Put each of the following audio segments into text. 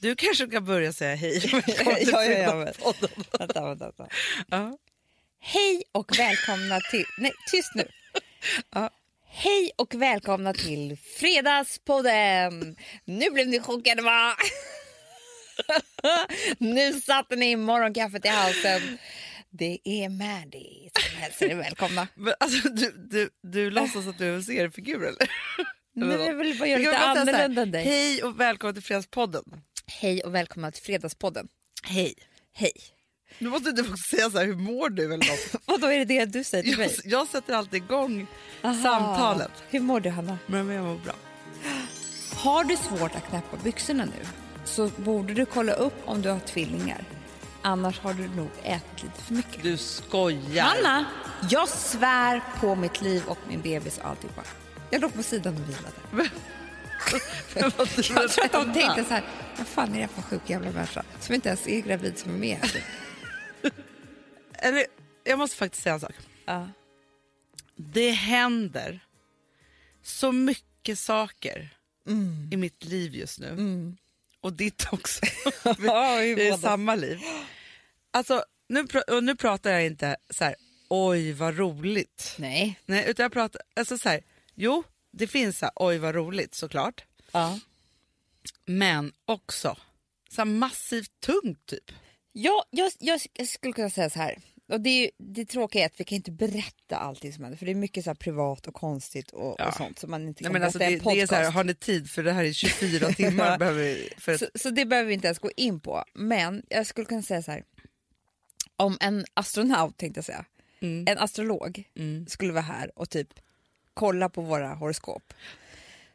Du kanske kan börja säga hej Ja, ja, ja. Vänta, vänta, vänta. Ja. Hej och välkomna till... Nej, tyst nu. Ja. Hej och välkomna till Fredagspodden! Nu blev ni chockade va? nu satte ni morgonkaffet i halsen. Det är Maddie som hälsar er välkomna. Men alltså, du, du, du låtsas att du är en seriefigur eller? Är det väl bara göra lite annorlunda än dig. Hej och välkommen till Fredagspodden. Hej och välkomna till Fredagspodden. Hej. Hej. Nu måste du också säga så här, hur mår du eller något. Vad då är det det du säger till Jag, mig? jag sätter alltid igång Aha. samtalet. Hur mår du Hanna? Men jag mår bra. Har du svårt att knäppa byxorna nu så borde du kolla upp om du har tvillingar. Annars har du nog ätit lite för mycket. Du skojar. Hanna, jag svär på mitt liv och min bebis och alltihopa. Jag låg på sidan och vilade. Jag tror att de tänkte så här, vad fan är det för sjuk jävla människa som inte ens är gravid som är med här?" Eller, jag måste faktiskt säga en sak. Ja. Det händer så mycket saker i mitt liv just nu. Och ditt också. Ja, vi är båda. samma liv. Alltså, nu, och nu pratar jag inte så här, oj vad roligt. Nej. Nej, utan jag pratar, alltså så här, jo det finns så här, oj vad roligt såklart. Ja. Men också så här, massivt tungt typ. Ja, jag, jag skulle kunna säga så här. Och det, är, det tråkiga är att vi kan inte berätta allting som händer för det är mycket så här privat och konstigt och, Ja. och sånt som man inte Nej, kan men alltså, det, det är så här, har ni tid för det här är 24 timmar. Behöver för ett, så, så det behöver vi inte ens gå in på. Men jag skulle kunna säga så här. Om en astronaut tänkte jag säga, Mm. en astrolog skulle vara här och typ kolla på våra horoskop.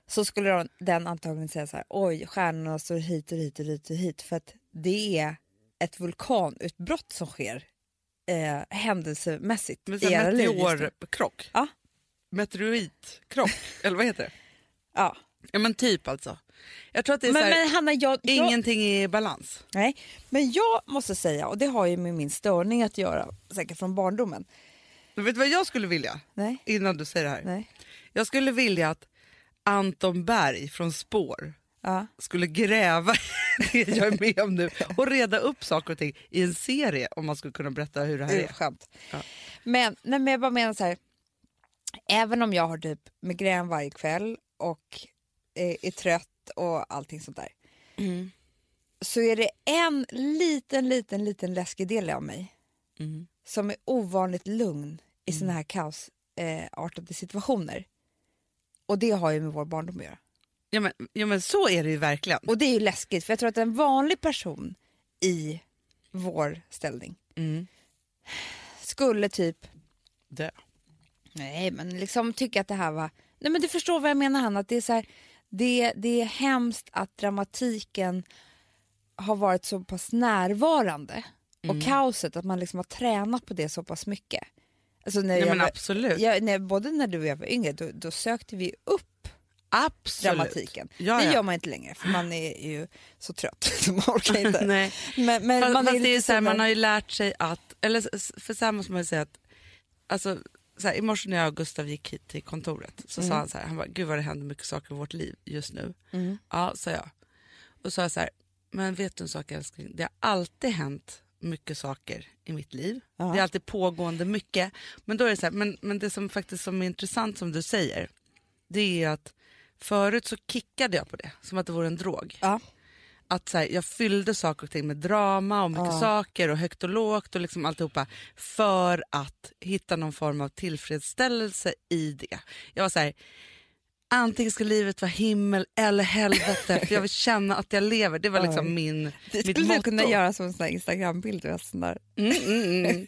Så skulle de- den antagligen säga så här, oj stjärnorna står hit och hit och hit och hit för att det är ett vulkanutbrott som sker eh, händelsemässigt Men i era liv meteorkrock. Ja. Meteoritkrock, eller vad heter det? Ja. Ja men typ alltså. Jag tror att det är Men, så här, men Hanna, jag, jag, ingenting är i balans. nej, men jag måste säga, och det har ju med min störning att göra, säkert från barndomen. Men vet du vad jag skulle vilja? Nej, Innan du säger det här. nej. Jag skulle vilja att Anton Berg från Spår Ja. skulle gräva det jag är med om nu och reda upp saker och ting i en serie om man skulle kunna berätta hur det här är skönt. Ja. Men, nej, men jag bara menar så här, även om jag har typ migrän varje kväll och är, är trött och allting sånt där, Mm. så är det en liten, liten, liten läskig del av mig Mm. Som är ovanligt lugn i såna här kaosartade eh, situationer. Och det har ju med vår barndom att göra. Ja, men, ja men så är det ju verkligen. Och det är ju läskigt, för jag tror att en vanlig person i vår ställning Mm. skulle typ Det. Nej, men liksom tycka att det här var... Nej, men du förstår vad jag menar, Hanna. Att det, är så här, det, det är hemskt att dramatiken har varit så pass närvarande Mm. och kaoset, att man liksom har tränat på det så pass mycket. Alltså när Ja, jag men var, absolut. jag, när, både när du och jag var yngre, då, då sökte vi upp absolut. dramatiken. Ja, det ja. gör man inte längre, för man är ju så trött så man orkar inte. Nej. Men, men Fast, man fast är det är så här, man har ju lärt sig att, eller för så här måste man ju säga att, alltså, så här, i morse när jag och Gustav gick hit till kontoret så sa han så här, han bara, gud vad det händer mycket saker i vårt liv just nu. Mm. Ja, sa jag. Och så sa jag så här, men vet du en sak älskling, det har alltid hänt mycket saker i mitt liv. Ja. Det är alltid pågående mycket. Men då är det så här, men, men det som faktiskt som är intressant som du säger, det är att förut så kickade jag på det, som att det vore en drog Ja. att så här, jag fyllde saker och ting med drama och mycket Ja. saker och högt och lågt och liksom alltihopa för att hitta någon form av tillfredsställelse i det. Jag var så här, antingen ska livet vara himmel eller helvete för jag vill känna att jag lever. Det var liksom min, Det mitt skulle du kunna göra som en sån Instagrambild. Mm, mm, mm.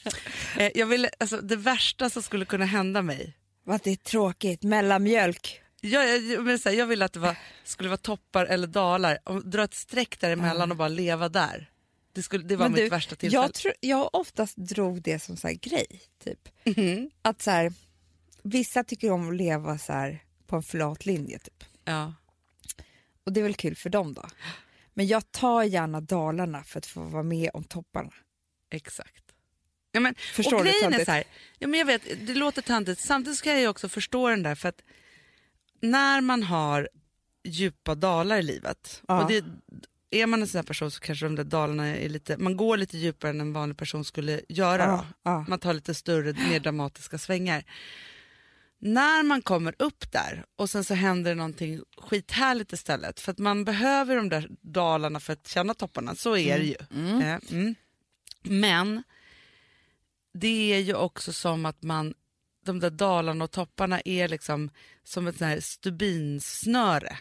Eh, jag ville, alltså, det värsta som skulle kunna hända mig Vad det är tråkigt, mellanmjölk. jag, jag, men så här, jag ville att det var, skulle vara toppar eller dalar, och dra ett streck däremellan och bara leva där. Det, skulle, det var Men mitt du, värsta tillfälle. Jag, tror, jag oftast drog det som så här grej. Typ. Mhm. Att så här, vissa tycker om att leva så här på en flat linje. Typ. Ja. Och det är väl kul för dem då. Men jag tar gärna dalarna för att få vara med om topparna. Exakt. Ja, men, Förstår och du grejen är så här, ja, men jag vet, det låter töntigt, samtidigt ska jag ju också förstå den där för att när man har djupa dalar i livet, Ja. och det, är man en sån här person så kanske de där dalarna är lite, man går lite djupare än en vanlig person skulle göra. Ja, ja. Man tar lite större, mer dramatiska svängar. När man kommer upp där och sen så händer det någonting skithärligt istället. För att man behöver de där dalarna för att känna topparna, så är det ju. Eh, mm. Men det är ju också som att man, de där dalarna och topparna är liksom som ett sånt här stubinsnöre.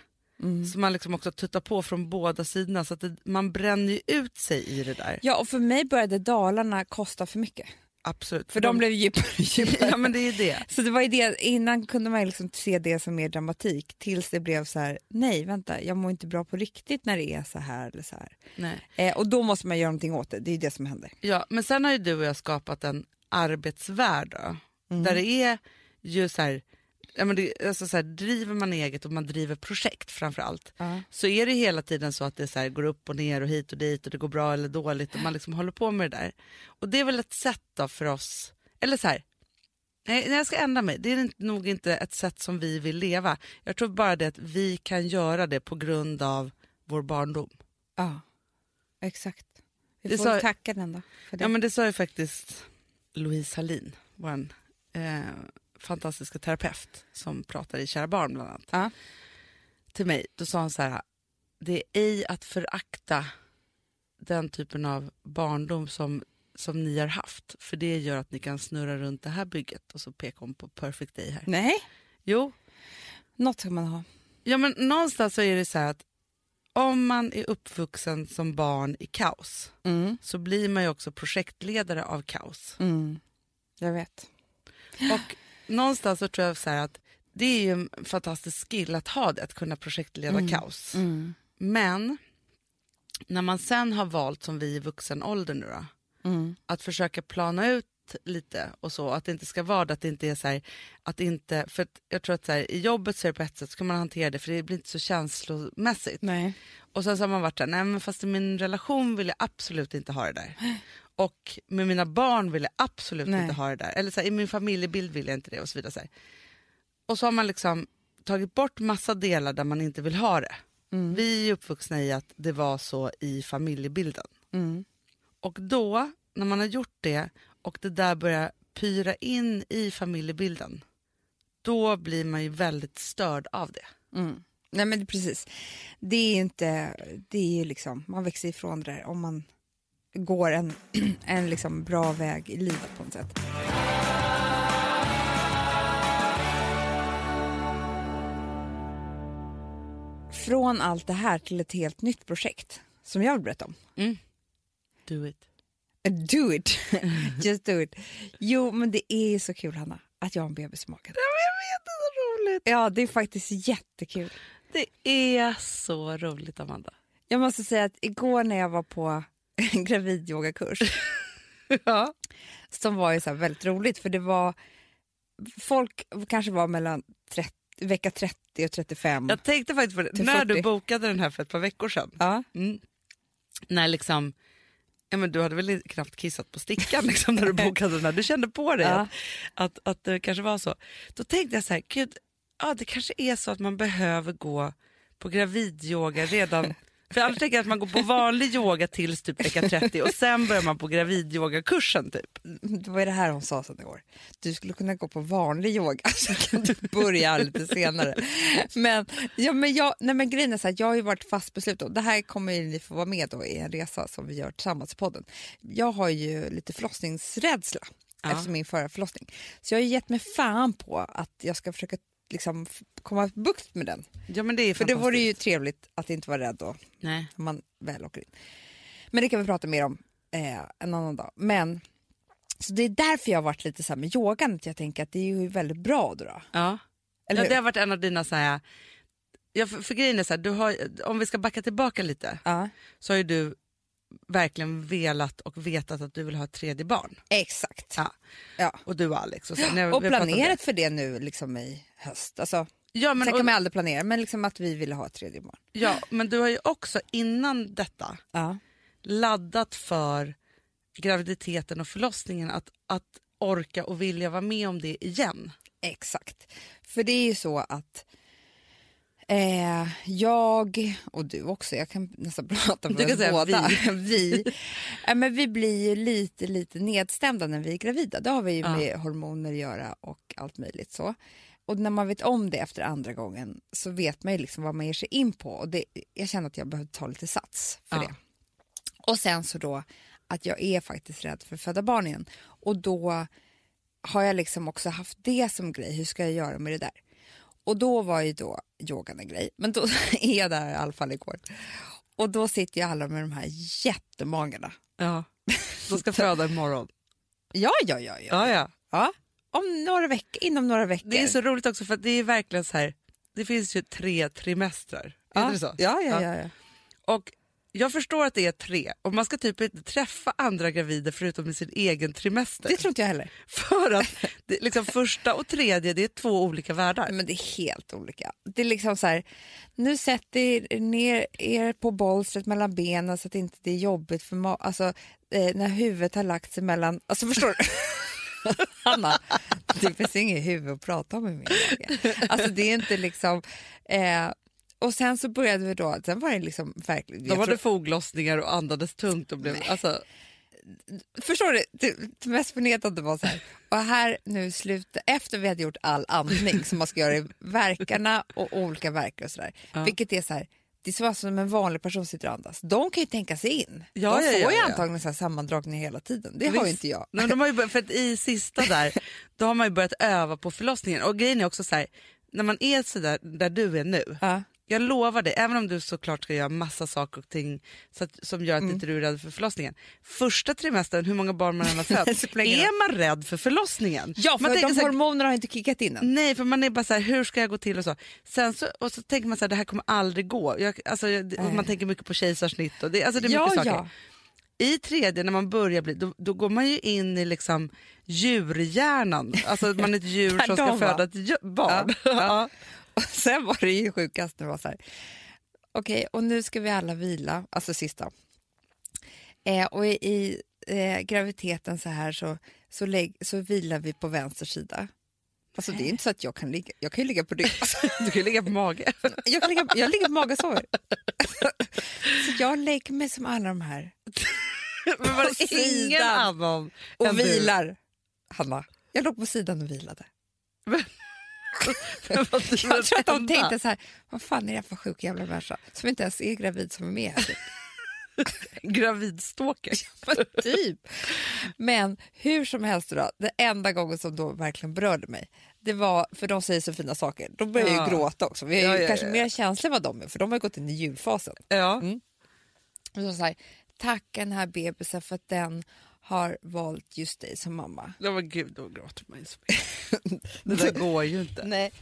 Som man liksom också tuttar på från båda sidorna så att det, man bränner ju ut sig i det där. Ja, och för mig började Dalarna kosta för mycket. Absolut. För de blev djupare och djupare. ja men det är det. Så det var det, innan kunde man liksom se det som mer dramatik tills det blev så här, nej vänta, jag mår inte bra på riktigt när det är så här eller så här. Nej. Eh, och då måste man göra någonting åt det, det är ju det som händer. Ja, men sen har ju du och jag skapat en arbetsvärld då, Mm. där det är ju så här, ja, men det, alltså så här, driver man eget och man driver projekt framför allt Ja. så är det hela tiden så att det så här, går upp och ner och hit och dit och det går bra eller dåligt och man liksom håller på med det där. Och det är väl ett sätt då för oss, eller så här, nej nej, jag ska ändra mig, det är nog inte ett sätt som vi vill leva. Jag tror bara det att vi kan göra det på grund av vår barndom. Ja, exakt. Vi Det får sa- tacka den då. För det. Ja men det sa ju faktiskt Louise Hallin, vår eh, fantastiska terapeut som pratar i Kära barn bland annat. Ja. Till mig, då sa hon så här, det är ej att förakta den typen av barndom som, som ni har haft. För det gör att ni kan snurra runt det här bygget. Och så pekar hon på Perfect Day här. Nej, Jo, något ska man ha. ja men någonstans så är det så här att om man är uppvuxen som barn i kaos Mm. så blir man ju också projektledare av kaos. Mm. Jag vet. Och någonstans så tror jag så att det är ju en fantastisk skill att ha det, att kunna projektleda kaos. Mm. Men när man sen har valt, som vi i vuxen ålder nu då, Mm. att försöka plana ut lite och så, att det inte ska vara det, att det inte är så här, att inte, för att jag tror att så här, i jobbet så är det på ett sätt så kan man hantera det för det blir inte så känslomässigt. Nej. Och sen så har man varit här, nej men fast i min relation vill jag absolut inte ha det där. Och med mina barn vill jag absolut Nej. inte ha det där. Eller så här, i min familjebild vill jag inte det och så vidare. Så. Och så har man liksom tagit bort massa delar där man inte vill ha det. Mm. Vi är uppvuxna i att det var så i familjebilden. Mm. Och då, när man har gjort det och det där börjar pyra in i familjebilden, då blir man ju väldigt störd av det. Mm. Nej men precis. Det är inte, det är ju liksom, man växer ifrån det där om man går en, en liksom bra väg i livet på något sätt. Från allt det här till ett helt nytt projekt som jag vill berätta om. Do it. Do it, just do it. Jo men det är så kul Hanna, att jag har en bebis i magen. Jag vet, det är så roligt. Ja det är faktiskt jättekul. Det är så roligt, Amanda. Jag måste säga att igår när jag var på en gravidyogakurs Ja. som var ju så väldigt roligt för det var folk kanske var mellan 30, vecka 30 och 35. Jag tänkte faktiskt på det, när du 40. bokade den här för ett par veckor sedan. Ja. Mm. När liksom, ja, men du hade väl knappt kissat på stickan liksom, när du bokade den här. Du kände på dig Ja. att, att, att det kanske var så. Då tänkte jag så här, gud, ja, det kanske är så att man behöver gå på gravidyoga redan för annars tänker jag att man går på vanlig yoga tills typ vecka 30 och sen börjar man på gravidyogakursen typ. Det var ju det här hon sa sen igår. Du skulle kunna gå på vanlig yoga så kan du börja lite senare. Men, ja, men, jag, nej, men grejen är så här, jag har ju varit fast besluten. Det här kommer ju ni få vara med då i en resa som vi gör tillsammans i podden. Jag har ju lite förlossningsrädsla efter min förra förlossning. Så jag har gett mig fan på att jag ska försöka liksom, komma bukt med den. Ja men det är För det vore ju trevligt att inte vara rädd då Nej. när man väl åker in. Men det kan vi prata mer om eh, en annan dag. Men, så det är därför jag har varit lite så här med yogan, att jag tänker att det är ju väldigt bra då. då. Ja. Eller ja, det har varit en av dina så här, ja, för, för grejen är så här, du har, om vi ska backa tillbaka lite Ja. så har ju du verkligen velat och vetat att du vill ha ett tredje barn. Exakt. Ja. Ja. Och du och Alex. Och, så, när Och planerat för det nu liksom i höst. Alltså, det. Ja men, sen kan och, man aldrig planera, men liksom att vi ville ha ett tredje barn. ja men du har ju också innan detta Ja. laddat för graviditeten och förlossningen att, att orka och vilja vara med om det igen. Exakt. För det är ju så att Eh, jag, och du också, jag kan nästan prata för kan oss båda. vi. eh, men vi blir ju lite, lite nedstämda när vi är gravida. Det har vi ju Ja. med hormoner att göra och allt möjligt så. Och när man vet om det efter andra gången så vet man ju liksom vad man ger sig in på. Och det, jag känner att jag behöver ta lite sats för Ja. det. Och sen så då att jag är faktiskt rädd för att föda barn igen. Och då har jag liksom också haft det som grej. Hur ska jag göra med det där? Och då var ju då yogan en grej. Men då är jag där i alla fall igår. Och då sitter ju alla med de här jättemagarna. Ja. De ska föda imorgon. Ja, ja, ja. ja. Ja, ja. ja. Om några veckor, inom några veckor. Det är så roligt också för det är verkligen så här. Det finns ju tre trimestrar. ja. Är det så? Ja, ja, ja. ja. Och jag förstår att det är tre och man ska typ inte träffa andra gravida förutom i sin egen trimester. Det tror inte jag heller. För att det, liksom, första och tredje det är två olika världar. Men det är helt olika. Det är liksom så här, nu sätter er ner er på bolstret mellan benen så att inte det är jobbigt för alltså, eh, när huvudet har lagt sig mellan... Alltså förstår du? Hanna, det finns inget huvud att prata om i min. Alltså det är inte liksom... Eh, och sen så började vi då, sen var det liksom verkligen... De hade tror- foglossningar och andades tungt. Och blev, alltså, Förstår du? Det, det mest förnedrande var så här. Och här nu slutet, efter vi hade gjort all andning som man ska göra i verkarna och olika verkar och sådär. Ja. Vilket är så här, det så som en vanlig person sitter och andas. De kan ju tänka sig in. Ja, de får ja, ju ja. antagligen så sammandragningar hela tiden. Det har ju Visst. inte jag. Nej, de har ju börjat, för att I sista där då har man ju börjat öva på förlossningen. Och grejen är också så här, när man är så där, där du är nu. Ja. Jag lovar dig, även om du såklart ska göra massa saker och ting så att, som gör att Mm. inte du är rädd för förlossningen. Första trimestern, hur många barn man än har fött, är man rädd för förlossningen? Ja, för man de här, hormonerna har inte kickat in än. Nej, för man är bara så här, hur ska jag gå till och så. Sen så, och så tänker man så här, det här kommer aldrig gå. Jag, alltså, jag, man tänker mycket på kejsarsnitt och det, alltså det är Ja, mycket saker. ja. I tredje, när man börjar bli, då, då går man ju in i liksom djurhjärnan. Alltså man är ett djur som ska föda ett barn. Ja. Och sen var det ju sjukast när det var så här. Okej, och nu ska vi alla vila, alltså sista. Eh, och i, eh, graviditeten så här så, så, lägg, så vilar vi på vänster sida. Alltså det är inte så att jag kan ligga, jag kan ju ligga på rygg. Alltså, Du kan ju ligga på mage. jag, kan ligga, jag ligger på mage och sover. så jag lägger mig som alla de här Men var På det ingen sidan. annan och du? vilar. Hanna, jag låg på sidan och vilade. Men du Jag tror att de den tänkte så här, vad fan är det för sjuk jävla människa som inte ens är gravid som är med här? Gravidstalker. Men typ. Men hur som helst, då, det enda gången som då verkligen berörde mig, det var, för de säger så fina saker, de börjar Ja. ju gråta också. Vi är Ja, ju ja, kanske ja. mer känsliga än vad de är, för de har gått in i julfasen. Ja. Mm. Och så så här, tacka den här bebisen för att den har valt just dig som mamma. Ja, men gud, då gråter man ju så. Det där går ju inte. Nej.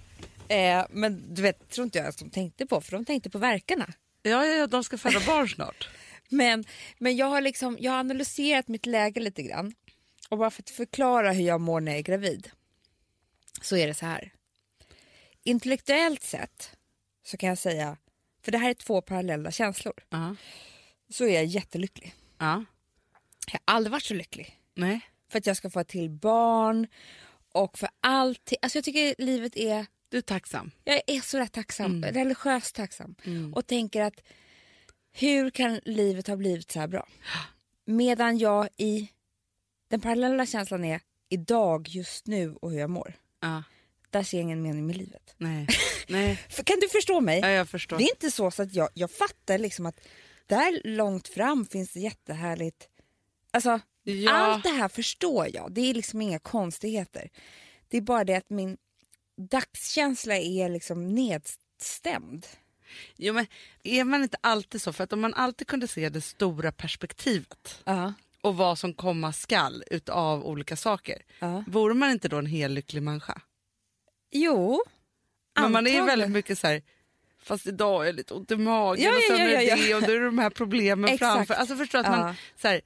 Eh, men du vet, tror inte jag att de tänkte på, för de tänkte på verkarna. Ja, ja, ja, de ska föda barn snart. Men, men jag, har liksom, jag har analyserat mitt läge lite grann. Och bara för att förklara hur jag mår när jag är gravid så är det så här. Intellektuellt sett så kan jag säga, för det här är två parallella känslor, Ja. så är jag jättelycklig. ja. Jag har aldrig varit så lycklig. Nej. För att jag ska få ett till barn och för allting. Alltså jag tycker livet är, Du är tacksam. jag är så rätt tacksam, Mm. religiöst tacksam. Mm. och tänker att hur kan livet ha blivit så här bra? Medan jag i den parallella känslan är idag, just nu och hur jag mår. Ja. Där ser jag ingen mening med livet. Nej. Nej. Kan du förstå mig? Ja, jag förstår. Det är inte så, så att jag, jag fattar liksom att där långt fram finns det jättehärligt. Alltså, Ja. Allt det här förstår jag. Det är liksom inga konstigheter. Det är bara det att min dagskänsla är liksom nedstämd. Jo, men är man inte alltid så? För att om man alltid kunde se det stora perspektivet Ja. och vad som komma skall utav olika saker. Ja. Vore man inte då en helt lycklig människa? Jo, Men man är väldigt mycket så här, fast idag är jag lite ont i magen Ja, och ja, sen ja, är det ja, ja. och då är det de här problemen framför. Alltså förstår att Ja. man, så här,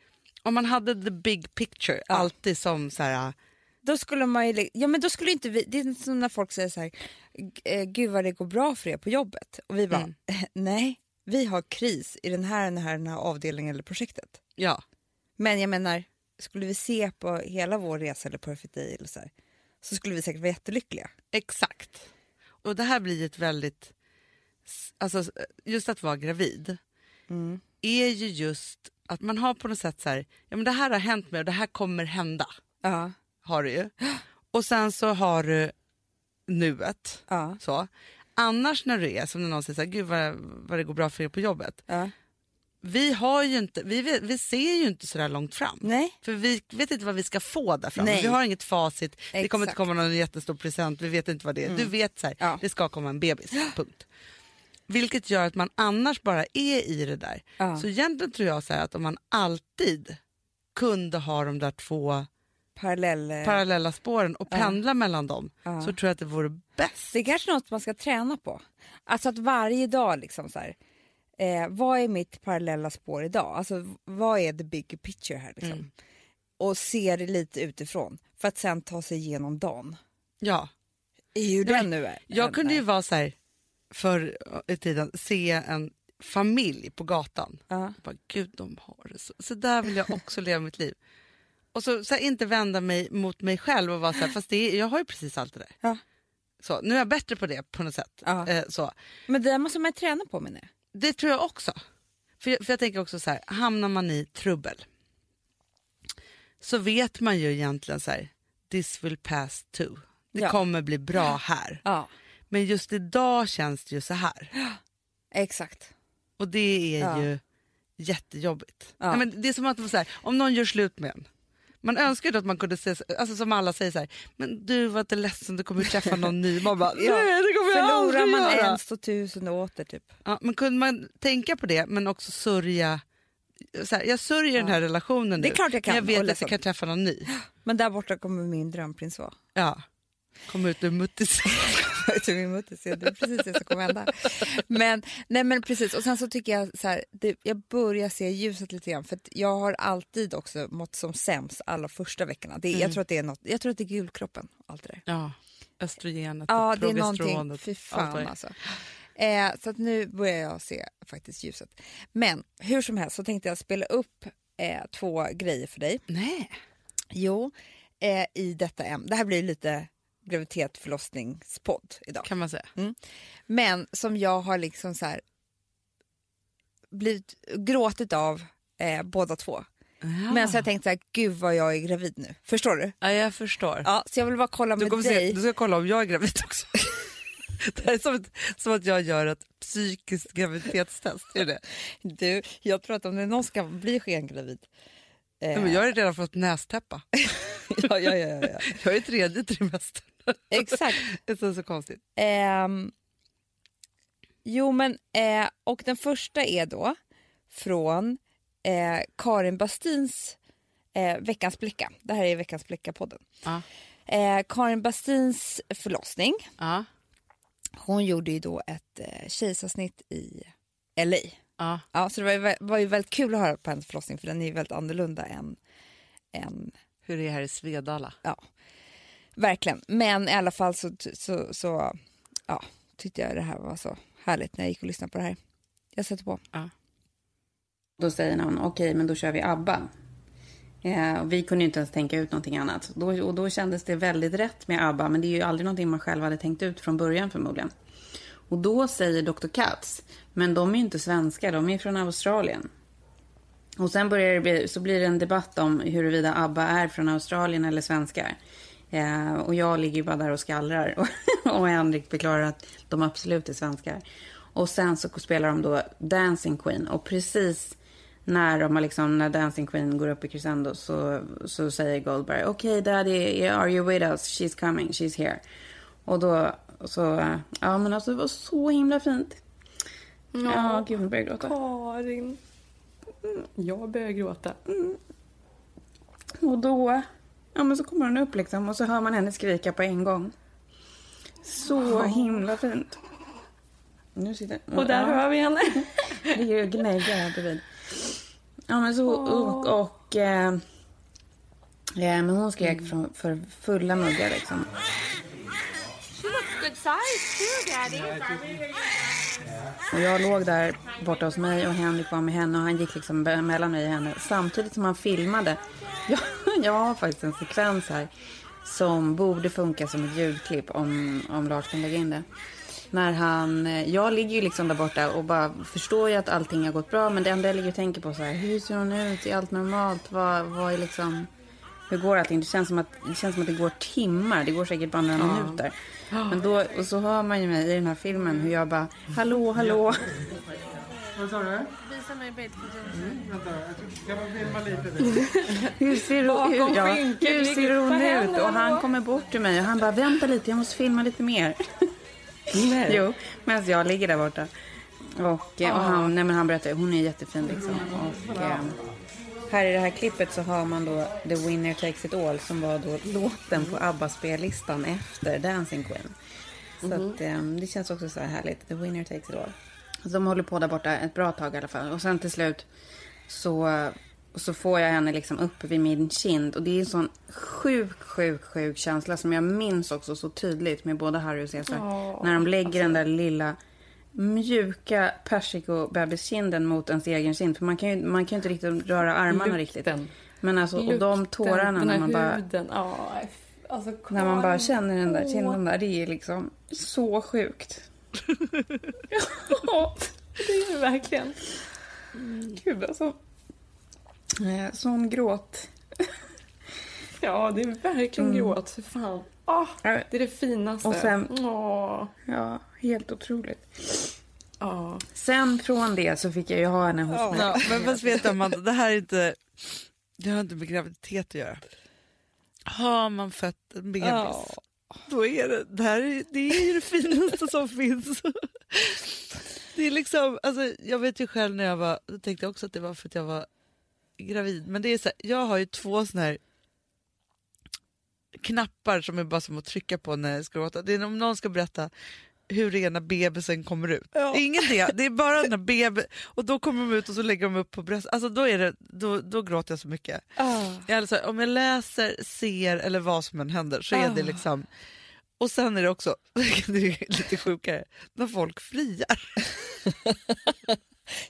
om man hade the big picture Ja. alltid som så här, Då skulle man ju, ja men då skulle inte vi, det är som när folk säger så här, "G- eh, gud vad det går bra för er på jobbet. Och vi bara, Mm. nej, vi har kris i den här, den här, den här avdelningen eller projektet. ja. Men jag menar, skulle vi se på hela vår resa eller Perfect Day eller så, här, så skulle vi säkert vara jättelyckliga. Exakt. Och det här blir ett väldigt alltså, just att vara gravid Mm. är ju just att man har på något sätt så här, ja men det här har hänt mig och det här kommer hända. Ja. Har du ju. Och sen så har du nuet. Ja. Så. Annars när du är som när någon säger så här, gud vad, vad det går bra för er på jobbet. ja. Vi, har ju inte, vi, vi ser ju inte så där långt fram. Nej. För vi vet inte vad vi ska få där framme. Nej. Vi har inget facit. Det kommer inte Exakt. Mm. komma någon jättestor present. Vi vet inte vad det är. Du vet så här, Ja. det ska komma en bebis. Punkt. Vilket gör att man annars bara är i det där. Ja. Så egentligen tror jag så att om man alltid kunde ha de där två Parallell... eh, parallella spåren och Ja. pendla mellan dem Ja. så tror jag att det vore bäst. Det är kanske något man ska träna på. Alltså att varje dag liksom så här. Eh, vad är mitt parallella spår idag? Alltså vad är the big picture här liksom? Mm. Och se det lite utifrån för att sen ta sig igenom dagen. Ja. Hur den nu är. Jag kunde ju vara så här förr i tiden, se en familj på gatan. Ja. Bara, Gud, de har det så. Så där vill jag också leva mitt liv. Och så, så här, inte vända mig mot mig själv och vara så här, fast det är, jag har ju precis allt det där. Ja. Så, nu är jag bättre på det på något sätt. Ja. Eh, så. Men det där måste man träna på menar jag. Det tror jag också. För jag, för jag tänker också så här, hamnar man i trubbel så vet man ju egentligen så här, this will pass too. Det Ja. kommer bli bra här. Ja, Men just idag känns det ju så här. exakt. Och det är Ja. ju jättejobbigt. Ja. Nej, men det är som att så här, om någon gör slut med en. Man önskar ju att man kunde säga, alltså som alla säger så här, men du var inte ledsen, du kommer ju träffa någon ny. Man bara, nej Ja. det kommer jag Förlorar aldrig man göra. en står tusen åter typ. Ja, men kunde man tänka på det men också sörja, så här, jag sörjer den här relationen Det är nu, klart jag kan, men jag vet att jag liksom- kan träffa någon ny. Men där borta kommer min drömprins vara. Ja. Kom ut ur muttis. till min mutter så det är precis det som kommer hända. Men, nej men precis, och sen så tycker jag så här, det, jag börjar se ljuset lite grann för jag har alltid också mått som sämst alla första veckorna. Det, Jag tror att det är något, jag tror att det är gulkroppen, allt det där. Ja, östrogenet Ja, det är någonting, fy fan alltså. Eh, så att nu börjar jag se faktiskt ljuset. Men hur som helst så tänkte jag spela upp eh, två grejer för dig. Nej. Jo, eh, i detta ämne. Det här blir lite graviditet förlossningspodd idag. Kan man säga. Men som jag har liksom så här blivit gråtit av eh, båda två. Men så har jag tänkt så här, gud vad jag är gravid nu. Förstår du? Ja, jag förstår. Ja, så jag vill bara kolla Du, med dig. se, du ska kolla om jag är gravid också. det är som, ett, som att jag gör ett psykiskt graviditetstest. Är det? Du, jag tror att om det är någon ska bli skengravid. Eh, Nej, men jag har redan fått nästäppa. ja, ja, ja, ja. Jag är i tredje trimestern. Exakt. Det är så konstigt. Ehm, jo, men eh, och den första är då från eh, Karin Bastins eh, Veckans blicka. Det här är Veckans blicka-podden. Ja. Eh, Karin Bastins förlossning. Ja. Hon gjorde ju då ett eh, kejsarsnitt i LA. Ja. Ja, så det var ju, var ju väldigt kul att höra på hennes förlossning för den är ju väldigt annorlunda än, än Hur det är här i Svedala. ja, verkligen. Men i alla fall så, så, så ja, tyckte jag det här var så härligt när jag gick och lyssnade på det här. Jag sätter på. Då säger någon, okej, men då kör vi ABBA. Eh, och vi kunde ju inte ens tänka ut någonting annat. Då, och då kändes det väldigt rätt med ABBA, men det är ju aldrig någonting man själv hade tänkt ut från början förmodligen. Och då säger Dr. Katz, men de är ju inte svenska, de är från Australien. Och sen börjar det bli, så blir det en debatt om huruvida ABBA är från Australien eller svenskar. Eh, och jag ligger bara där och skallrar. och Henrik förklarar att de absolut är svenskar. Och sen så spelar de då Dancing Queen. Och precis när, de har liksom, när Dancing Queen går upp i crescendo så, så säger Goldberg Okej okay, daddy, are you with us? She's coming, she's here. Och då så, eh, ja men alltså det var så himla fint. Ja, gud nu börjar jag gråta. Karin. Mm, Jag börjar gråta. Och då, ja men så kommer hon upp liksom och så hör man henne skrika på en gång. Så himla fint. Nu sitter, Och där ja, hör vi henne. Det är ju gnäggar här bredvid. Ja men så, och, och eh, eh, men hon skrek för, för fulla muggar liksom. Och jag låg där borta hos mig och Henrik var med henne och han gick liksom mellan mig och henne samtidigt som han filmade. Jag, jag har faktiskt en sekvens här som borde funka som ett ljudklipp om, om Lars kan lägga in det. När han, eh, jag ligger ju liksom där borta och bara förstår ju att allting har gått bra. Men det enda jag ligger och tänker på så här, hur ser hon ut? Är allt normalt? Vad, vad är liksom, hur går allting? Det känns, som att, det känns som att det går timmar. Det går säkert bara några minuter. Men då, och så hör man ju mig i den här filmen hur jag bara, hallå, hallå. Vad sa du? Visa mig bild. Vänta, jag bara filma lite. Hur ser, hur, ja, hur ser hon på ut? Och han kommer bort till mig och han bara, vänta lite, jag måste filma lite mer. Jo, medan jag ligger där borta. Och, eh, och han, nej, men han berättar, hon är jättefin liksom. Och, eh, här i det här klippet så har man då The Winner Takes It All som var då låten på ABBA-spellistan efter Dancing Queen. Så att, eh, det känns också så här härligt. The Winner Takes It All. De håller på där borta ett bra tag i alla fall. Och sen till slut så, så får jag henne liksom upp vid min kind. Och det är en sån sjuk, sjuk, sjuk känsla som jag minns också så tydligt med både Harry och Cesar. när de lägger den där lilla mjuka persikobebiskinden mot ens egen kind. För man kan ju, man kan ju inte riktigt röra armarna riktigt. Lukten. Men alltså, och de Lukten, tårarna när man bara... huden. Ja, alltså, När man bara känner den där kinden där, det är liksom så sjukt. Ja, det är det verkligen. Gud alltså. Eh, Sån gråt. Ja, det är verkligen gråt. För fan. Ah, Ja, det är det finaste. Och sen- Åh, Ja, helt otroligt. ja. Sen från det så fick jag ju ha henne hos mig. Ja, men fast vet du Amanda, det här är inte, det har inte med graviditet att göra. Har man fött en bebis då är det, det här är, det är ju det finaste som finns. Det är liksom, alltså, jag vet ju själv när jag var, jag tänkte också att det var för att jag var gravid, men det är så här, jag har ju två sådana här knappar som är bara som att trycka på när jag ska gråta. Det är om någon ska berätta hur när bebisen kommer ut. Ja. Ingen det, det är bara när bebis, och då kommer de ut och så lägger de upp på bröstet. Alltså då, är det, då, då gråter jag så mycket. Ah. Alltså, om jag läser, ser eller vad som än händer så är det Ah. liksom... Och sen är det också, det är lite sjukare, när folk friar.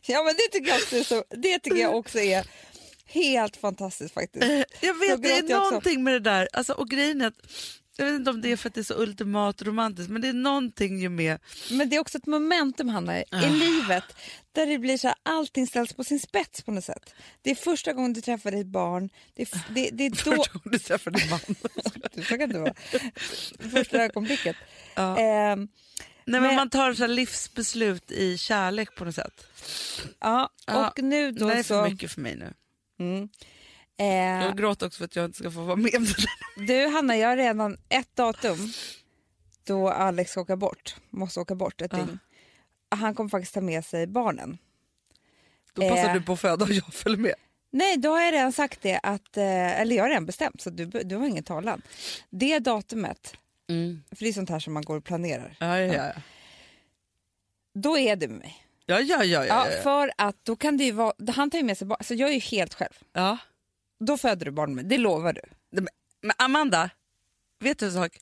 Ja men det tycker jag också är, så, det tycker jag också är helt fantastiskt faktiskt. Jag Då vet, det är jag också. någonting med det där. Alltså, och grejen är att, jag vet inte om det är för att det är så ultimat romantiskt, men det är någonting ju med... Men det är också ett momentum Hanna, i livet där det blir så här, allting ställs på sin spets på något sätt. Det är första gången du träffar ditt barn, det är, det, det är då... Första gången du träffar din man. Så kan det vara. Första ögonblicket. Ja. Ehm, Nej, men Men- man tar så här livsbeslut i kärlek på något sätt. ja, Ja, och nu Det då är så... för mycket för mig nu. Mm. Eh, Jag gråter också för att jag inte ska få vara med. Du Hanna, jag har redan ett datum då Alex ska åka bort, måste åka bort ett Ja. dygn. Han kommer faktiskt ta med sig barnen. Då passar Eh. du på att föda och jag följer med. Nej, då har jag redan sagt det, att, eh, eller jag har redan bestämt så du, du har ingen talan. Det datumet, för det är sånt här som man går och planerar, Ja, ja, ja. då är du med mig. Ja, ja, ja, ja, Ja, ja, ja. för att då kan det ju vara, han tar ju med sig barn, så jag är ju helt själv. ja. Då föder du barn med, det lovar du. Men Amanda, vet du en sak?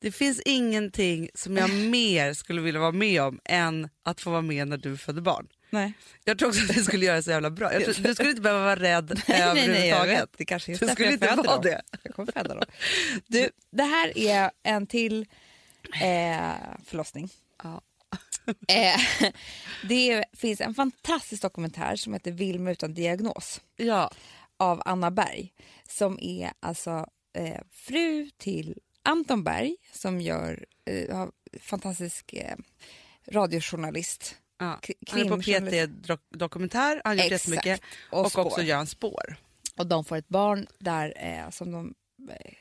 Det finns ingenting som jag mer skulle vilja vara med om än att få vara med när du föder barn. Nej. Jag tror också att det skulle göra det så jävla bra. Tror, du skulle inte behöva vara rädd Nej, nej, nej, överhuvudtaget. vet. Det kanske är just Du skulle inte vara dem. det. Jag kommer föda dem. Du, det här är en till eh, förlossning. Ja. Eh, det finns en fantastisk dokumentär som heter Vilma utan diagnos Ja. Av Anna Berg som är alltså eh, fru till Anton Berg som gör eh, fantastisk eh, radiojournalist. Ja. Han är på. PT Dok- Dokumentär, han har gjort Exakt. jättemycket. Och Och, också gör han spår. Och de får ett barn där eh, som de... Eh,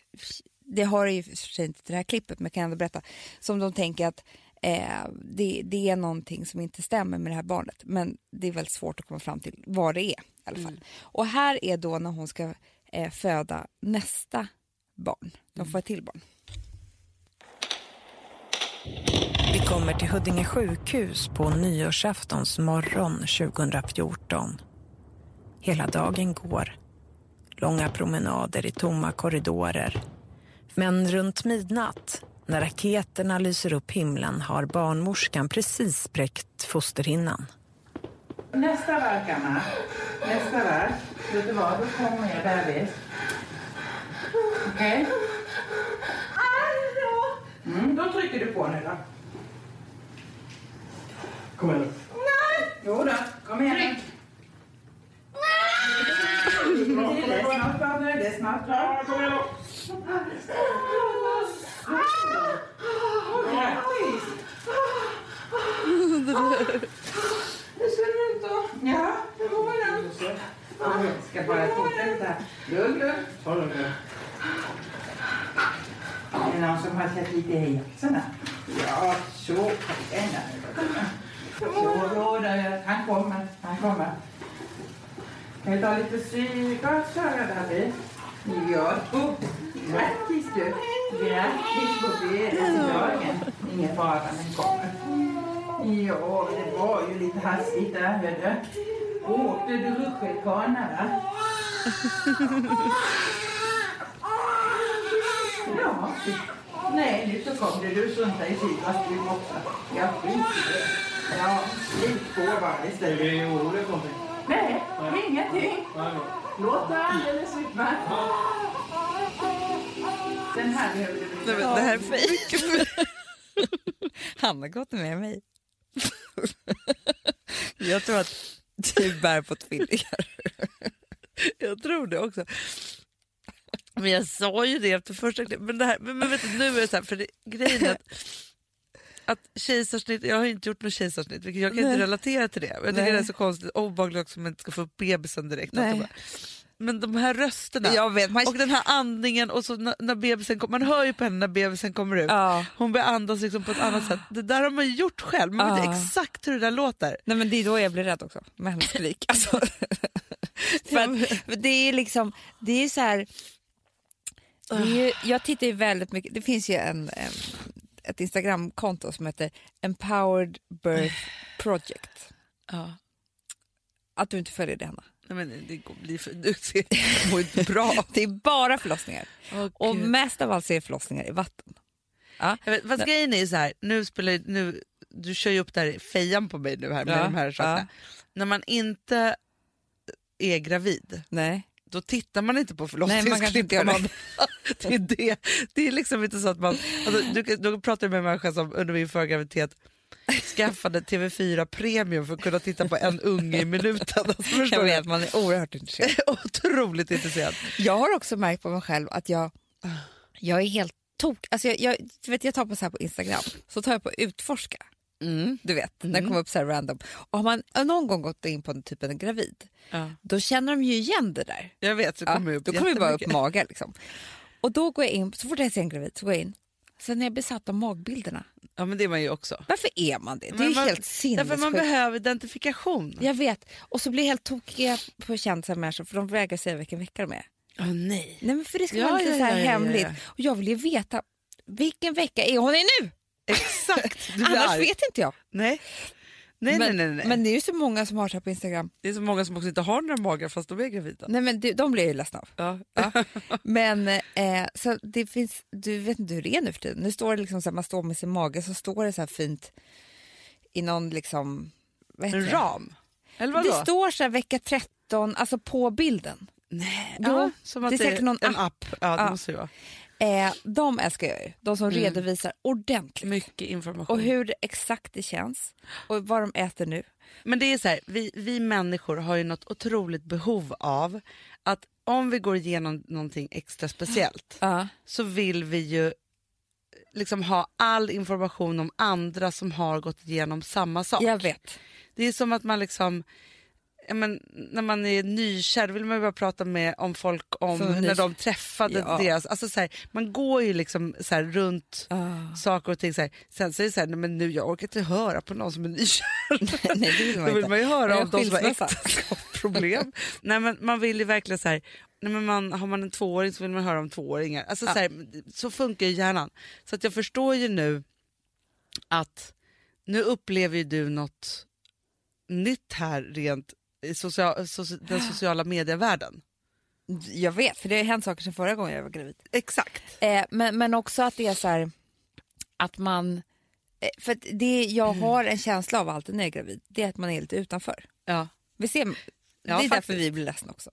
det har ju för sig inte det här klippet men jag kan ändå berätta. Som de tänker att eh, det, det är någonting som inte stämmer med det här barnet. Men det är väldigt svårt att komma fram till vad det är i alla fall. Och här är då när hon ska eh, föda nästa barn. De får ett till barn. Vi kommer till Huddinge sjukhus på nyårsaftons morgon 2014. Hela dagen går. Långa promenader i tomma korridorer. Men runt midnatt, när raketerna lyser upp himlen har barnmorskan precis spräckt fosterhinnan. Nästa verk, Anna. Nästa verk. Vet du vad? Då kommer jag bebis. Okej? Mm, då trycker du på nu då. Kom igen nu. Jo då, kom igen. Det är snart klart det är snart klart. Kom igen då. Det ser ut. Ja, det var den. Jag ska bara fortsätta. Lugn, lugn. Ta det lugnt. Är det någon som har sett lite i häxorna? Ja, så. Kom igen nu. Så, då, då, han kommer, han kommer. Kan vi ta lite syrgas, Sara David? Ja, grattis du. Grattis på födelsedagen. Ingen fara, den kommer. Ja, det var ju lite hastigt där, hördu. Åkte du rutschkana, va? Ja. Nej, nu så kom det du strunta i du också. Jag skiter i det. Ja, slit på bara Är istället. vi oroliga för någonting? Nej, ingenting. Nej. Låter alldeles utmärkt. Den här behöver du Nej, men det här är fejk. Han har gått med mig. Jag tror att du bär på tvillingar. Jag tror det också. Men jag sa ju det efter första. Men, det här, men, men vet du, nu är det så här, för det, grejen är att, att kejsarsnitt, jag har inte gjort något kejsarsnitt vilket jag kan Nej. inte relatera till det. Nej. det är så konstigt obehagligt också om man inte ska få upp bebisen direkt. Men de här rösterna Jag vet, man... och den här andningen och så när, när bebisen kommer, man hör ju på henne när bebisen kommer ut. ja. Hon börjar andas liksom på ett annat sätt. Det där har man gjort själv, man vet Ja. exakt hur det där låter. Nej, men det är då jag blir rädd också, med hennes skrik. Alltså. För det är liksom, det är så här... Ju, jag tittar ju väldigt mycket, det finns ju en, en, ett Instagramkonto som heter Empowered Birth Project. Ja. Att du inte följer det, Hanna. Nej, men det går- blir för, du mår inte bra. Det är bara förlossningar. Åh, Och mest av allt så är förlossningar i vatten. Jag vet, fast grejen är ju så här, nu spelar nu, du kör ju upp där fejan på mig nu här med Ja, de här sakerna. När man inte är gravid, Nej. Då tittar man inte på gör det. är det. det är liksom inte så att man... Alltså, du, du pratar med en människa som under min förra graviditet skaffade TV4 Premium för att kunna titta på en unge i minuten. Alltså, Jag vet, man är oerhört intresserad. Otroligt intresserad. Jag har också märkt på mig själv att jag, jag är helt tok. Alltså jag, jag, vet, jag tar på så här på Instagram, så tar jag på utforska. Du vet, när det kommer upp så här random. Och har man någon gång gått in på en typ en gravid, Ja. då känner de ju igen det där. Jag vet, så kommer ja, upp då kommer det bara upp jättemycket. mage. Liksom. Och då går jag in, så fort jag ser en gravid så går jag in. Sen är jag besatt av magbilderna. Ja men det är man ju också. Varför är man det? Det är Men ju man- helt Därför man sinnessjukt. behöver identifikation. Jag vet. Och så blir jag helt tokig på kändisar människor för de vägrar säga vilken vecka de är. Åh nej. Nej men för det ska Ja, vara lite ja, så här ja, hemligt. Och jag vill ju veta vilken vecka är hon i nu? Exakt. Du blir Annars arg. vet inte jag. Nej. Nej, men, nej, nej, nej. men det är ju så många som har så här på Instagram. det är så många som också inte har några magar fast de är gravida. Nej men det, de blir jag ju ledsna av. Ja. Ja. Men eh, så det finns, du vet inte hur det är nu för tiden. Nu står det liksom så här, man står med sin mage så står det så här fint i någon liksom, vad heter En det? ram? Eller vadå? Det står så här vecka 13, alltså på bilden. Nej. Ja, det är säkert någon en app. Ja, det måste det vara. Eh, de älskar jag ju, de som Mm. redovisar ordentligt. Mycket information. Och hur det exakt det känns och vad de äter nu. Men det är så här, vi, vi människor har ju något otroligt behov av att om vi går igenom någonting extra speciellt Ja. så vill vi ju liksom ha all information om andra som har gått igenom samma sak. Jag vet. Det är som att man liksom, men, när man är nykär vill man ju bara prata med om folk om när de träffade Ja. deras, alltså så här, man går ju liksom så här, runt Ah. saker och ting. Så här. Sen så är det så här, nej, men nu jag orkar inte höra på någon som är nykär. Nej, det vill man Då vill man ju höra om de som har äktenskapsproblem. nej, men man vill ju verkligen så här, nej, men man, har man en tvååring så vill man höra om tvååringar. Alltså, Ja. så, här, så funkar ju hjärnan. Så att jag förstår ju nu att nu upplever ju du något nytt här rent i social, soci- den sociala medievärlden. Jag vet, för det har hänt saker sedan förra gången jag var gravid. Exakt. Eh, men, men också att det är så här att man... Eh, för det jag har en känsla av alltid när jag är gravid, det är att man är lite utanför. Ja, Vi ser, det är faktiskt. därför vi blir ledsna också.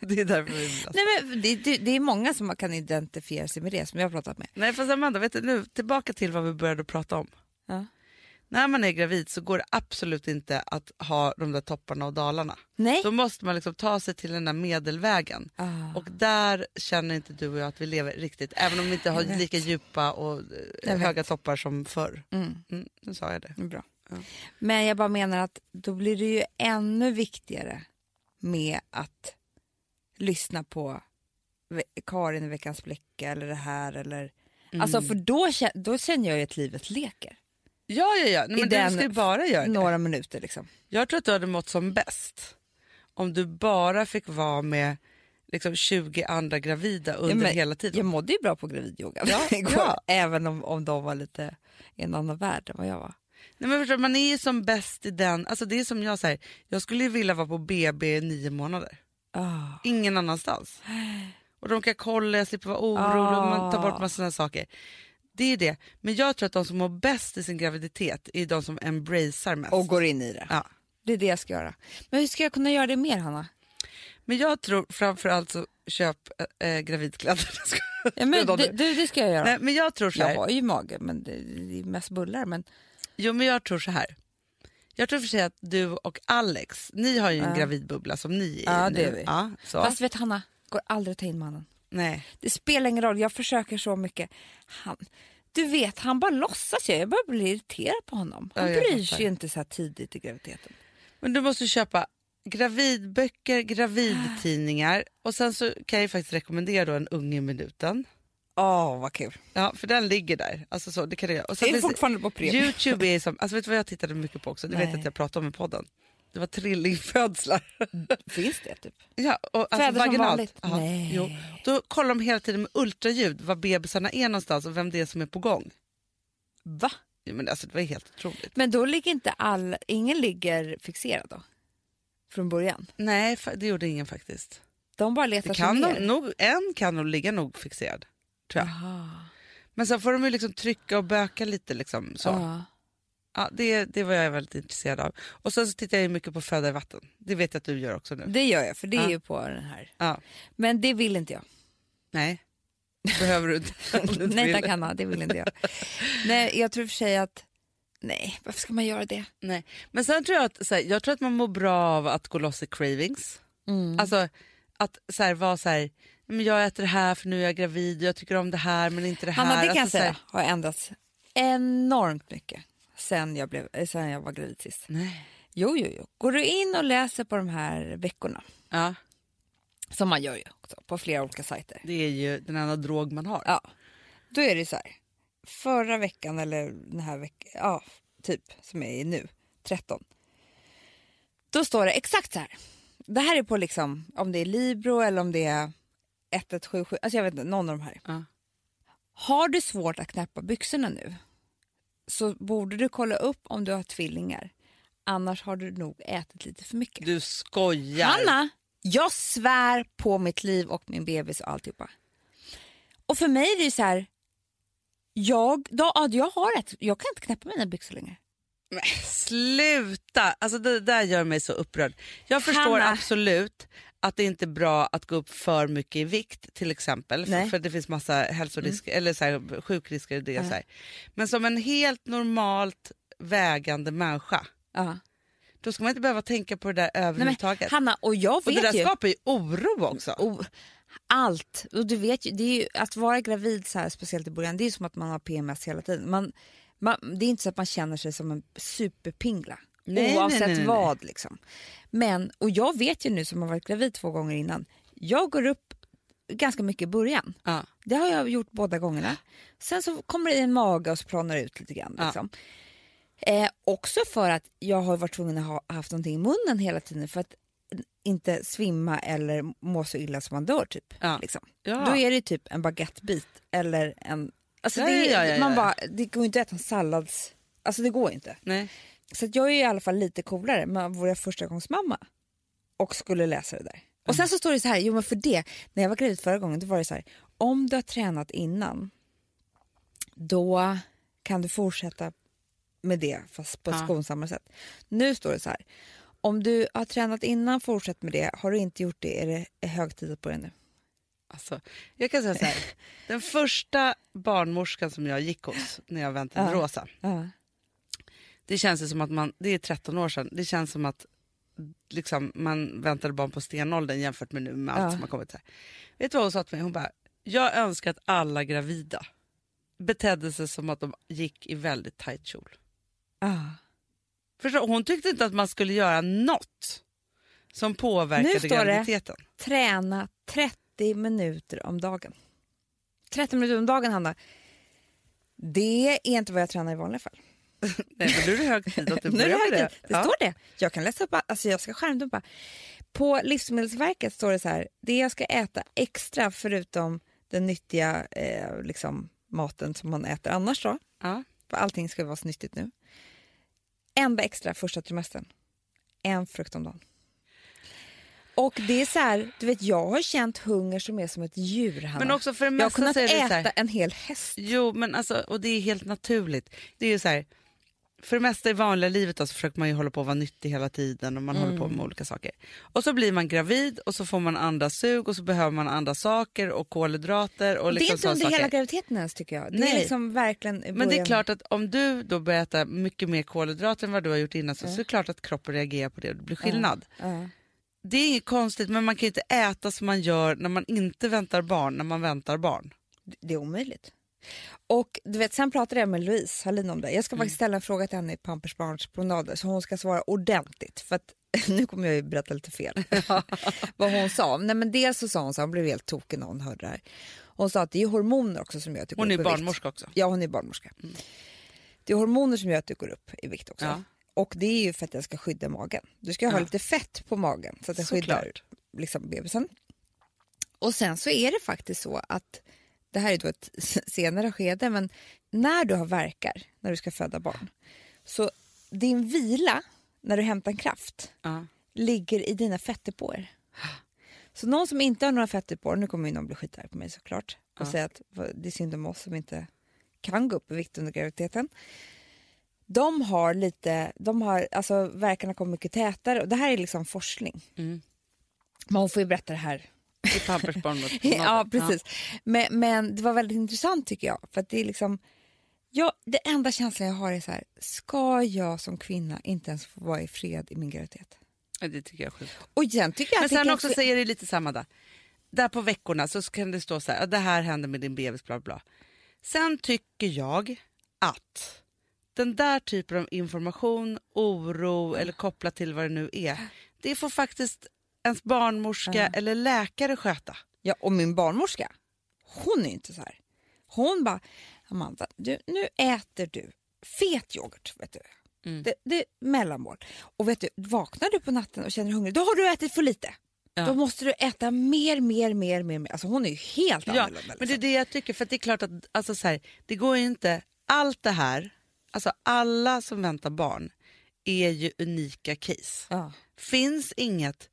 det är därför vi vill. Nej, men det, det, det är många som kan identifiera sig med det som jag har pratat med. Nej fast Amanda, vet du, nu tillbaka till vad vi började prata om. Ja. När man är gravid så går det absolut inte att ha de där topparna och dalarna. Nej. Då måste man liksom ta sig till den där medelvägen. Ah. Och där känner inte du och jag att vi lever riktigt, även om vi inte har lika djupa och eh, höga toppar som förr. Mm. Mm, nu sa jag det. Bra. Ja. Men jag bara menar att då blir det ju ännu viktigare med att lyssna på Karin i Veckans Blicka eller det här. Eller... Alltså för då, då känner jag ju att livet leker. Ja, ja, ja. Nej, I men du den ska ju bara göra det. Några minuter liksom. Jag tror att du hade mått som bäst om du bara fick vara med liksom 20 andra gravida under men hela tiden. Jag mådde ju bra på gravidyogan Ja, igår. ja. Även om, om de var lite i en annan värld än vad jag var. Nej, men förstår, du, man är ju som bäst i den, alltså det är som jag säger, jag skulle ju vilja vara på BB i nio månader. Ah. Ingen annanstans. Och de kan kolla, jag slipper vara orolig, och man tar bort massa sådana saker. Det är det. Men jag tror att de som mår bäst i sin graviditet är de som embracear mest. Och går in i det. Ja. Det är det jag ska göra. Men hur ska jag kunna göra det mer Hanna? Men jag tror framförallt så köp äh, gravidkläder. Ja, men, det, du, det ska jag göra. Nej, men jag tror så här. jag har ju mage men det, det är mest bullar. Men... Jo men jag tror så här. Jag tror för sig att du och Alex, ni har ju en Ja. gravidbubbla som ni är Ja, i det nu. är vi. Ja, så. Fast vet Hanna, går aldrig att ta in mannen. Nej. Det spelar ingen roll, jag försöker så mycket. Han, du vet, han bara låtsas ju. Jag börjar bli irriterad på honom. Han Ja, jag bryr sig ju inte så här tidigt i graviditeten. Men du måste köpa gravidböcker, gravidtidningar och sen så kan jag faktiskt rekommendera då en ung i minuten. Åh, vad kul. Ja, för den ligger där. Alltså så, det kan göra. Och sen Är det finns fortfarande på premium? Youtube är som, alltså vet du vad jag tittade mycket på också? Det vet Nej. jag att jag pratade om i podden. Det var trillingfödslar. Finns det typ? Ja, och alltså Föder som vaginalt. vanligt? Ja, Nej. Jo. Då kollar de hela tiden med ultraljud var bebisarna är någonstans och vem det är som är på gång. Va? Ja, men alltså, det var helt otroligt. Men då ligger inte all, ingen ligger fixerad då? Från början? Nej, det gjorde ingen faktiskt. De bara letar Det sig kan ner? nog, en kan nog ligga nog fixerad. Tror jag. Jaha. Men sen får de ju liksom trycka och böka lite. Liksom, så. Ja. Ja, det, det var jag väldigt intresserad av. Och sen så tittar jag mycket på Föda i vatten. Det vet jag att du gör också nu. Det gör jag, för det är Ja. ju på den här. Ja. Men det vill inte jag. Nej, behöver du inte. du inte Nej tack Hanna, det vill inte jag. Nej, jag tror för sig att... Nej, varför ska man göra det? Nej. Men sen tror jag att, så här, jag tror att man mår bra av att gå loss i cravings. Mm. Alltså att så här, vara så här, men jag äter det här för nu är jag gravid jag tycker om det här men inte det här. Hanna, det kan jag alltså, så här- säga har ändrats enormt mycket sen jag, blev, eh, sen jag var gravid sist. Nej. Jo, jo, jo. Går du in och läser på de här veckorna, Ja, som man gör ju också på flera olika sajter. det är ju den enda drog man har. Ja, då är det så här. Förra veckan eller den här veckan, ja, typ som är nu, 13. Då står det exakt så här. Det här är på liksom, om det är Libro eller om det är 1177, alltså jag vet inte, någon av de här. Ja. Har du svårt att knäppa byxorna nu så borde du kolla upp om du har tvillingar. Annars har du nog ätit lite för mycket. Du skojar. Hanna, jag svär på mitt liv och min bebis och alltihopa. Och för mig är det så här, jag, då, ja, jag har ett, jag kan inte knäppa mina byxor längre. Men sluta! Alltså det där gör mig så upprörd. Jag förstår Hanna. absolut att det inte är bra att gå upp för mycket i vikt till exempel. För, för det finns massa hälsorisker, eller så här, sjukrisker i det. Så här. Men som en helt normalt vägande människa, Ja. då ska man inte behöva tänka på det där Nej, men, överhuvudtaget. Hanna, och jag och vet det där ju skapar ju oro också. o- allt. Och du vet ju, det är ju, att vara gravid så här, speciellt i början, det är som att man har PMS hela tiden. Man, man, det är inte så att man känner sig som en superpingla. Nej, oavsett nej, nej, vad. Liksom. Men, och jag vet ju nu som har varit gravid två gånger innan, jag går upp ganska mycket i början. Ja. Det har jag gjort båda gångerna. Sen så kommer det i en mage och så planar det ut lite grann. Ja. Liksom. Eh, också för att jag har varit tvungen att ha haft någonting i munnen hela tiden för att inte svimma eller må så illa som man dör. Typ. Ja. Liksom. Ja. Då är det typ en baguettebit eller en... Alltså Ja, det, ja, ja, ja, man ja. bara, det går inte att äta en sallads... Alltså det går inte. Nej. Så jag är i alla fall lite coolare. Men vore jag första gångs mamma och skulle läsa det där. Och sen så står det så här, jo men för det, när jag var gravid förra gången, då var det så här, om du har tränat innan, då kan du fortsätta med det fast på ett Ja. skonsammare sätt. Nu står det så här, om du har tränat innan, fortsätt med det. Har du inte gjort det är det hög tid att börja nu. Alltså, jag kan säga så här. Den första barnmorskan som jag gick hos när jag väntade Ja. Rosa, Ja. Det känns som att man, det är 13 år sedan, det känns som att liksom, man väntade barn på stenåldern jämfört med nu med allt Ja. som har kommit. Här. Vet du vad hon sa till mig? Hon bara, jag önskar att alla gravida betedde sig som att de gick i väldigt tajt kjol. Ah. Förstår, hon tyckte inte att man skulle göra något som Nu påverkade står det- graviditeten. Träna 30 minuter om dagen. 30 minuter om dagen, Hanna. Det är inte vad jag tränar i vanliga fall. Nej, men nu är det hög tid att du det börjar med det. Det står det. Jag kan läsa upp, alltså jag ska skärmdumpa. På Livsmedelsverket står det så här, det jag ska äta extra förutom den nyttiga eh, liksom, maten som man äter annars då, Ja. för allting ska vara så nyttigt nu. Enda extra första trimestern, en frukt om dagen. Och det är så här, du vet jag har känt hunger som är som ett djur Hanna. Men också för det jag har kunnat äta en hel häst. Jo, men alltså, och det är helt naturligt. Det är ju så här, för det mesta i vanliga livet då, så försöker man ju hålla på att vara nyttig hela tiden och man håller på Mm. med olika saker. Och så blir man gravid och så får man andra sug och så behöver man andra saker och kolhydrater och det är liksom inte under saker. hela graviditeten ens tycker jag. Det Nej. är liksom verkligen Men det är klart att om du då börjar äta mycket mer kolhydrater än vad du har gjort innan så, så är det klart att kroppen reagerar på det och det blir skillnad. Ja. Det är inget konstigt men man kan ju inte äta som man gör när man inte väntar barn, när man väntar barn. Det är omöjligt. Och du vet, sen pratade jag med Louise Hallin om det. Jag ska Mm. faktiskt ställa en fråga till henne i Pampers Barns promenader så hon ska svara ordentligt. För att, nu kommer jag ju berätta lite fel vad hon sa. Nej, men dels så sa hon så hon blev helt tokig när hon hörde det här. Hon sa att det är hormoner också som gör att du går Hon är upp i vikt. barnmorska också. Ja, hon är barnmorska. Det är hormoner som gör att du går upp i vikt också. Ja. Och det är ju för att det ska skydda magen. Du ska ha Ja. lite fett på magen så att det skyddar liksom, bebisen. Och sen så är det faktiskt så att det här är då ett senare skede, men när du har verkar när du ska föda barn, så din vila när du hämtar kraft Ja. ligger i dina fettdepåer. Så någon som inte har några fettdepåer, nu kommer ju någon bli skitarg på mig såklart och Ja. säga att det är synd om oss som inte kan gå upp i vikt under graviditeten. De har lite, de har, alltså verkarna kommer mycket tätare och det här är liksom forskning. Mm. Men hon får ju berätta det här I Pampers barnmorska. ja, precis. Men, men det var väldigt intressant tycker jag. För det är liksom... Ja, det enda känslan jag har är så här, ska jag som kvinna inte ens få vara i fred i min graviditet? Ja, det tycker jag är sjukt. Och sen tycker jag Men sen kan- också säger det lite samma där. Där på veckorna så kan det stå så här, "Ja, det här händer med din bebis, bla bla. Sen tycker jag att den där typen av information, oro eller kopplat till vad det nu är, det får faktiskt ens barnmorska eller läkare sköta. Ja, och min barnmorska, hon är inte så här. Hon bara, Amanda, du, nu äter du fet yoghurt. Vet du. Mm. Det, det är mellanmål. Och vet du, vaknar du på natten och känner dig hungrig, då har du ätit för lite. Ja. Då måste du äta mer, mer, mer, mer. mer. Alltså hon är ju helt Ja, annorlunda. men det är liksom. det jag tycker, för att det är klart att alltså så här, det går ju inte, allt det här, alltså alla som väntar barn är ju unika case. Ja. finns inget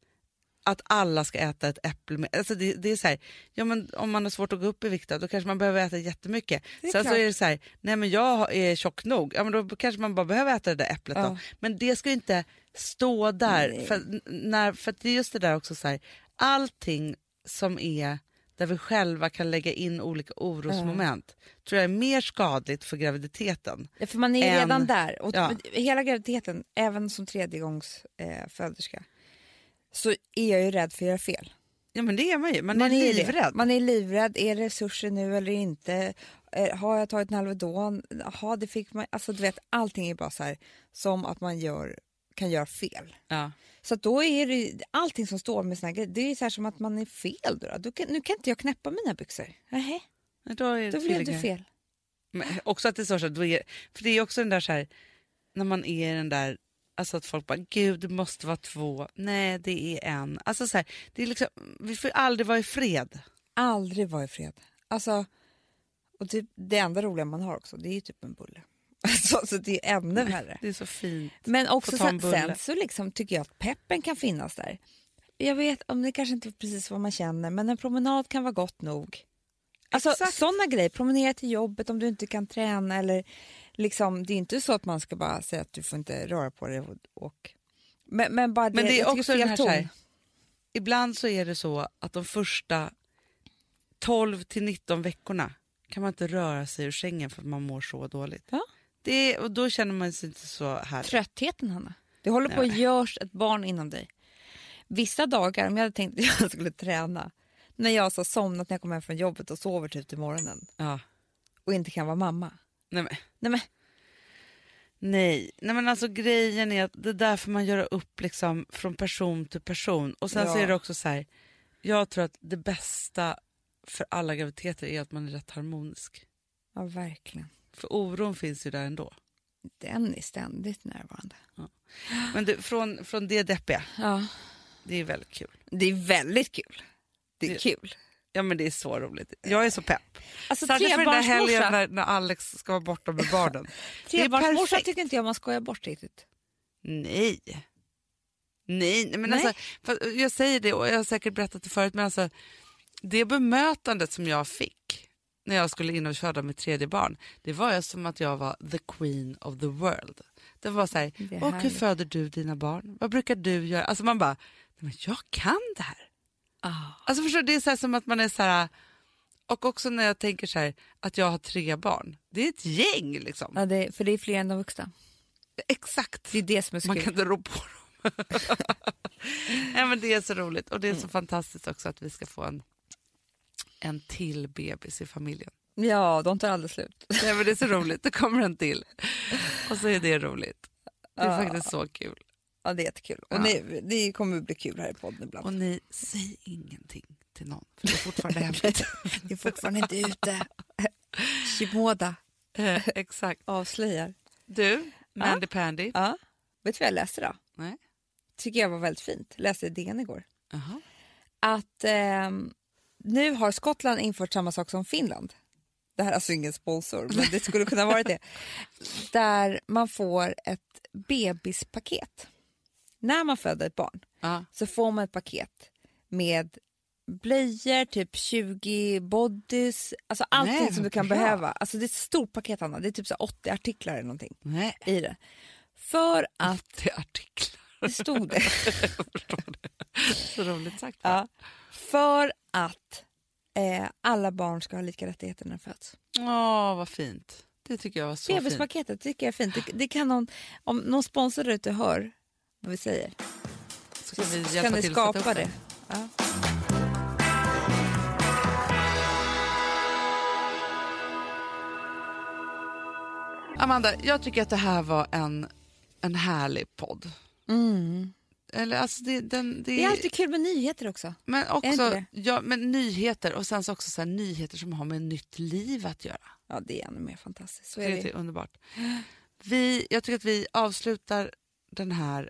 att alla ska äta ett äpple med. Alltså det, det är så här, ja men om man har svårt att gå upp i vikt då kanske man behöver äta jättemycket. Sen så klart. är det så här, nej men jag är tjock nog, ja men då kanske man bara behöver äta det där äpplet Ja. då. Men det ska ju inte stå där. Nej. För, när, för det är just det där också så här, allting som är där vi själva kan lägga in olika orosmoment tror jag är mer skadligt för graviditeten. Ja, För man är En- redan där. Och ja. Hela graviditeten, även som tredjegångs eh, föderska, så är jag ju rädd för att göra fel. Ja men det är man ju, man, är det. livrädd. Man är livrädd. Är det resurser nu eller inte? Eh, har jag tagit en Alvedon? Jaha, det fick man. Alltså, du vet, allting är bara så här som att man gör, kan göra fel. Ja. Så då är det allting som står med såna här grejer, det är så här som att man är fel. Då, då. kan, nu kan inte jag knäppa mina byxor. Nähä, Då, är det då blev det fel. Men också att det står så här, då är, för det är också den där så här, när man är den där, alltså att folk bara, gud det måste vara två, nej det är en. Alltså så här, det är liksom, vi får aldrig vara i fred. Aldrig vara i fred. Alltså, och typ, det enda roliga man har också, det är ju typ en bulle. Alltså, så det är ännu värre. Det är så fint. Men också sen, sen så liksom tycker jag att peppen kan finnas där. Jag vet om det kanske inte är precis vad man känner, men en promenad kan vara gott nog. Alltså Exakt. sådana grejer, promenera till jobbet om du inte kan träna eller liksom, det är inte så att man ska bara säga att du får inte röra på dig och, och men, men bara det, Men det är också den här, så här, ibland så är det så att de första 12 till 19 veckorna kan man inte röra sig ur sängen för att man mår så dåligt. Ja. Det, och då känner man sig inte så härlig. Tröttheten, Hanna. Det håller på att görs ett barn inom dig. Vissa dagar, om jag hade tänkt att jag skulle träna, när jag har så somnat när jag kommer hem från jobbet och sover typ till morgonen Ja. och inte kan vara mamma. Nej, men, Nej men, nej. nej men alltså grejen är att det är därför man gör upp liksom från person till person. Och sen så Ja. är det också så här, jag tror att det bästa för alla graviditeter är att man är rätt harmonisk. ja verkligen. För oron finns ju där ändå. Den är ständigt närvarande. Men du, från, från det deppiga, Ja. det är väldigt kul. Det är väldigt kul. Det är Det- kul. Ja men det är så roligt. Jag är så pepp. Alltså Särskilt för den där helgen när, när Alex ska vara borta med barnen. trebarnsmorsa tycker inte jag man skojar bort riktigt. Nej. Nej, men Nej. Alltså, jag säger det och jag har säkert berättat det förut men alltså det bemötandet som jag fick när jag skulle in och föda mitt tredje barn det var ju som att jag var the queen of the world. Det var så här, Det och hur föder du dina barn? Vad brukar du göra? Alltså man bara, men jag kan det här. Ah. Alltså förstår du, det är så som att man är så här och också när jag tänker så här att jag har tre barn. Det är ett gäng liksom. Ja, det, för det är fler än de vuxna. Exakt. Det är det som är så Man kan inte rå på dem. ja, men det är så roligt och det är Mm. så fantastiskt också att vi ska få en, en till bebis i familjen. Ja, de tar aldrig slut. Ja, men det är så roligt, det kommer en till. Och så är det roligt. Det är Ja. faktiskt så kul. Ja, det är jättekul. Och Ja. ni, det kommer bli kul här i podden ibland. Och ni, säg ingenting till någon, för det är fortfarande hemligt. Det är fortfarande inte ute. Shimoda Eh, Exakt. avslöjar. Du, Mandy Pandy. Ja. Vet du vad jag läste då? Nej. tycker jag var väldigt fint. Läste i DN igår. Jaha. Att ehm, nu har Skottland infört samma sak som Finland. Det här är alltså ingen sponsor, men det skulle kunna vara det. Där man får ett bebispaket. När man föder ett barn Ja. så får man ett paket med blöjor, typ 20 bodys, alltså allting Nej, som du kan bra. behöva. Alltså det är ett stort paket Anna, det är typ så här 80 artiklar eller någonting Nej, i det. För att, det är artiklar. det stod det. Så roligt sagt. Ja, för att eh, alla barn ska ha lika rättigheter när de föds. Åh, vad fint. Det tycker jag var så fint. Tycker jag är fint. Det, det kan någon, om någon sponsor där ute hör vad vi säger Så kan vi så kan ni skapa det. Ja. Amanda, jag tycker att det här var en, en härlig podd. Eller, alltså det, den, det, Det är alltid kul med nyheter också. men också det? ja, men nyheter och sen så också så här, nyheter som har med nytt liv att göra. Ja, det är ännu mer fantastiskt. Så Det är är det. underbart. Vi, jag tycker att vi avslutar den här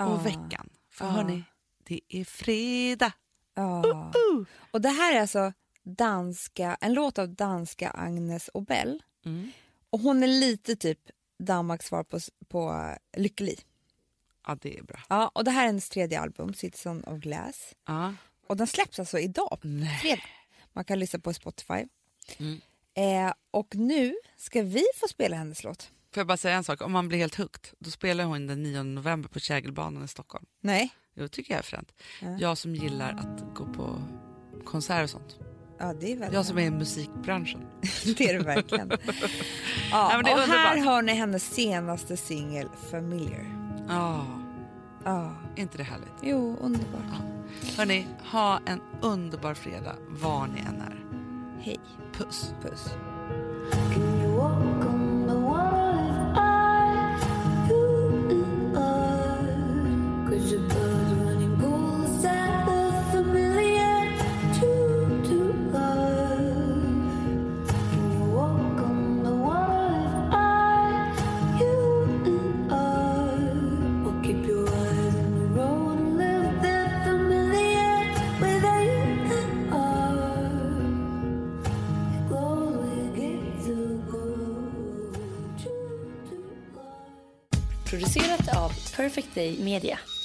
Och veckan. För hörni, det är fredag. Ja. Och det här är alltså danska, en låt av danska Agnes Obel. Mm. Och hon är lite typ Danmarks svar på, på Lykkeli. Ja, det är bra. Ja, och det här är hennes tredje album, Citizen of Glass. Ja. Och den släpps alltså idag, Nej. fredag. Man kan lyssna på Spotify. Mm. Eh, och nu ska vi få spela hennes låt. Får jag bara säga en sak? Om man blir helt hooked, då spelar hon den 9 november på Kägelbanan i Stockholm. Nej? Jo, tycker jag är fränt. Ja. Jag som gillar att gå på konserter och sånt. Ja, det är väldigt Jag som är i musikbranschen. Det är det verkligen. ja, men det är och här hör ni hennes senaste singel Familiar. Ja, Ja, inte det härligt? jo, underbart. Hörni, ha en underbar fredag var ni än är. Hej. Puss. Puss. Producerat Day Media.